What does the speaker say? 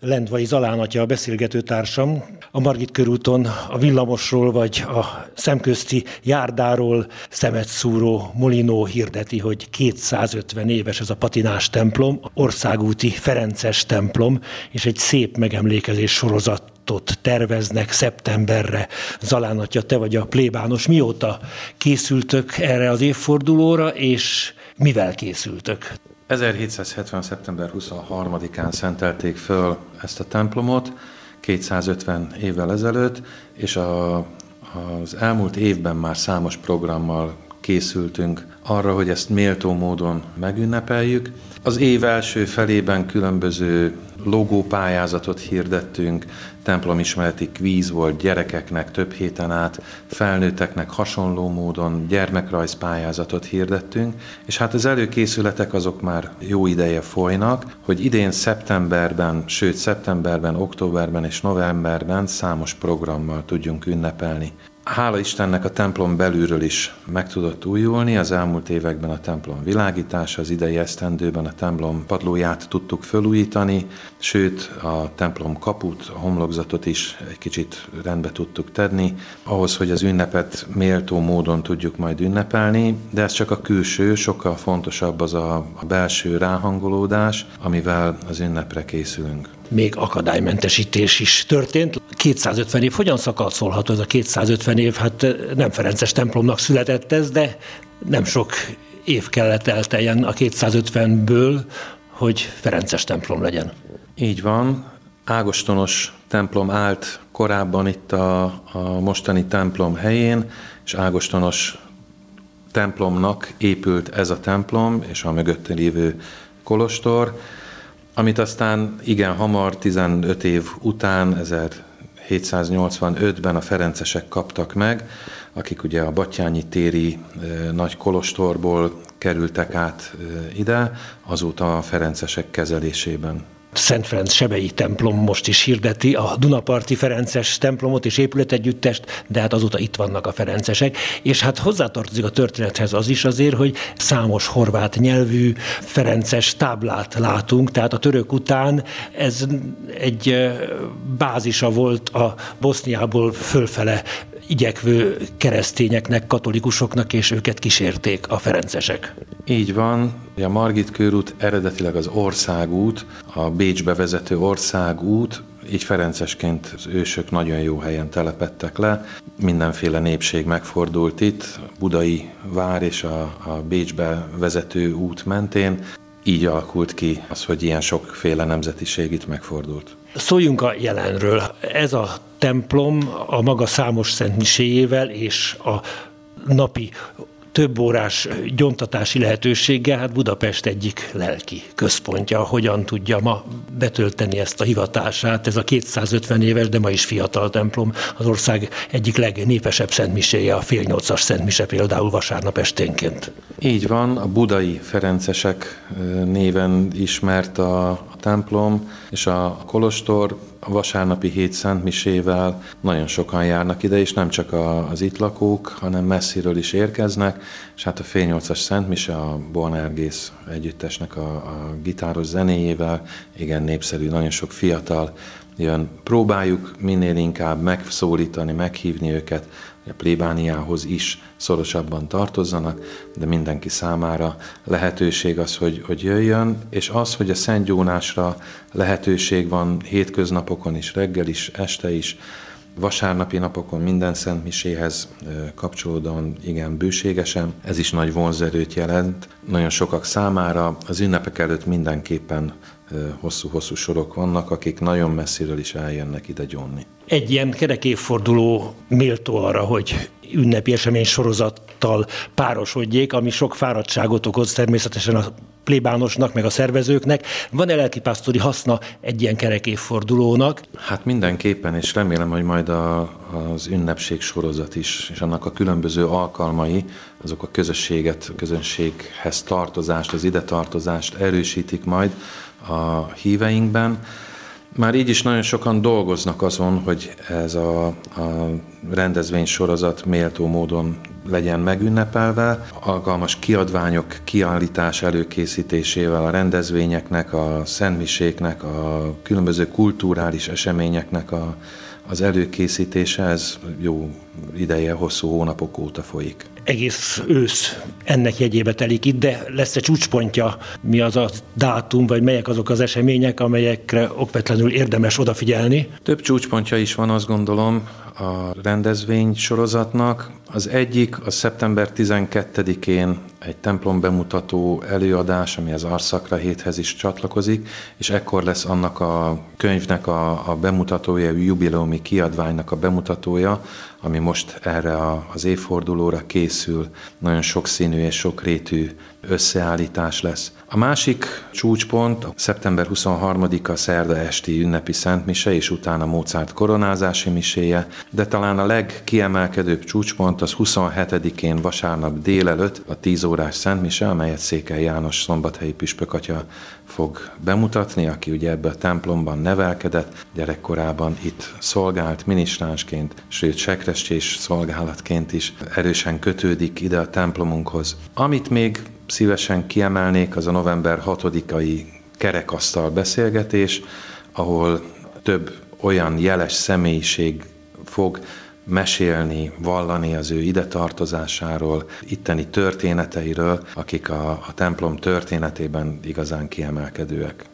Lendvai Zalán atya a beszélgető társam. A Margit körúton a villamosról vagy a szemközti járdáról szemet szúró Molinó hirdeti, hogy 250 éves ez a patinás templom, országúti Ferences templom, és egy szép megemlékezés sorozat terveznek szeptemberre. Zalán atya, te vagy a plébános. Mióta készültök erre az évfordulóra, és mivel készültök? 1770. szeptember 23-án szentelték föl ezt a templomot, 250 évvel ezelőtt, és a, az elmúlt évben már számos programmal készültünk arra, hogy ezt méltó módon megünnepeljük. Az év első felében különböző logópályázatot hirdettünk, templomismereti kvíz volt gyerekeknek több héten át, felnőtteknek hasonló módon gyermekrajzpályázatot hirdettünk, és hát az előkészületek azok már jó ideje folynak, hogy idén szeptemberben, sőt szeptemberben, októberben és novemberben számos programmal tudjunk ünnepelni Hála Istennek a templom belülről is meg tudott újulni, az elmúlt években a templom világítása, az idei esztendőben a templom padlóját tudtuk felújítani, sőt a templom kaput, a homlokzatot is egy kicsit rendbe tudtuk tenni, ahhoz, hogy az ünnepet méltó módon tudjuk majd ünnepelni, de ez csak a külső, sokkal fontosabb az a, belső ráhangolódás, amivel az ünnepre készülünk. Még akadálymentesítés is történt. 250 év, hogyan szakaszolható ez a 250 év? Hát nem Ferences templomnak született ez, de nem sok év kellett elteljen a 250-ből, hogy Ferences templom legyen. Így van. Ágostonos templom állt korábban itt a, a mostani templom helyén, és Ágostonos templomnak épült ez a templom, és a mögötte lévő kolostor, amit aztán igen hamar, 15 év után, 1785-ben a Ferencesek kaptak meg, akik ugye a Batyányi téri nagy kolostorból kerültek át ide, azóta a Ferencesek kezelésében. Szent Ferenc Sebei templom most is hirdeti a Dunaparti Ferences templomot és épületegyüttest, de hát azóta itt vannak a Ferencesek, és hát hozzátartozik a történethez az is azért, hogy számos horvát nyelvű Ferences táblát látunk, tehát a török után ez egy bázisa volt a Boszniából fölfele igyekvő keresztényeknek, katolikusoknak, és őket kísérték a ferencesek. Így van. A Margit körút eredetileg az országút, a Bécsbe vezető országút, így Ferencesként az ősök nagyon jó helyen telepettek le. Mindenféle népség megfordult itt, Budai vár és a, a Bécsbe vezető út mentén. Így alakult ki az, hogy ilyen sokféle nemzetiség itt megfordult. Szóljunk a jelenről. Ez a templom a maga számos szentmiséjével és a napi több órás gyontatási lehetőséggel, hát Budapest egyik lelki központja, hogyan tudja ma betölteni ezt a hivatását. Ez a 250 éves, de ma is fiatal templom, az ország egyik legnépesebb szentmiséje, a fél nyolcas szentmise például vasárnap esténként. Így van, a budai Ferencesek néven ismert a templom, és a kolostor a vasárnapi hét szentmisével nagyon sokan járnak ide, és nem csak az itt lakók, hanem messziről is érkeznek, és hát a fél nyolcas szentmise a Bornergész együttesnek a, a gitáros zenéjével, igen népszerű, nagyon sok fiatal jön. Próbáljuk minél inkább megszólítani, meghívni őket, a plébániához is szorosabban tartozzanak, de mindenki számára lehetőség az, hogy, hogy jöjjön, és az, hogy a Szent Jónásra lehetőség van hétköznapokon is, reggel is, este is, vasárnapi napokon minden szent miséhez kapcsolódóan igen bőségesen. Ez is nagy vonzerőt jelent. Nagyon sokak számára az ünnepek előtt mindenképpen hosszú-hosszú sorok vannak, akik nagyon messziről is eljönnek ide gyónni. Egy ilyen kerekéforduló méltó arra, hogy ünnepi esemény sorozattal párosodjék, ami sok fáradtságot okoz természetesen a plébánosnak, meg a szervezőknek. Van-e lelkipásztori haszna egy ilyen kerekéfordulónak? Hát mindenképpen, és remélem, hogy majd a, az ünnepség sorozat is, és annak a különböző alkalmai, azok a közösséget, közönséghez tartozást, az ide tartozást erősítik majd a híveinkben. Már így is nagyon sokan dolgoznak azon, hogy ez a, a rendezvénysorozat méltó módon legyen megünnepelve, alkalmas kiadványok kiállítás előkészítésével a rendezvényeknek, a szentmiséknek, a különböző kulturális eseményeknek a, az előkészítése, ez jó ideje, hosszú hónapok óta folyik. Egész ősz ennek jegyébe telik itt, de lesz-e csúcspontja, mi az a dátum, vagy melyek azok az események, amelyekre okvetlenül érdemes odafigyelni? Több csúcspontja is van, azt gondolom, a rendezvény sorozatnak. Az egyik a szeptember 12-én egy templom bemutató előadás, ami az Arszakra héthez is csatlakozik, és ekkor lesz annak a könyvnek a, a bemutatója, a jubileumi kiadványnak a bemutatója, ami most erre az évfordulóra készül. Nagyon sokszínű és sokrétű összeállítás lesz. A másik csúcspont szeptember 23-a szerda esti ünnepi szentmise, és utána Mozart koronázási miséje, de talán a legkiemelkedőbb csúcspont az 27-én vasárnap délelőtt a 10 órás szentmise, amelyet Székely János szombathelyi püspökatya fog bemutatni, aki ugye ebbe a templomban nevelkedett, gyerekkorában itt szolgált minisztránsként, sőt sekrestés szolgálatként is erősen kötődik ide a templomunkhoz. Amit még szívesen kiemelnék, az a november 6-ai kerekasztal beszélgetés, ahol több olyan jeles személyiség fog mesélni, vallani az ő ide tartozásáról, itteni történeteiről, akik a, a templom történetében igazán kiemelkedőek.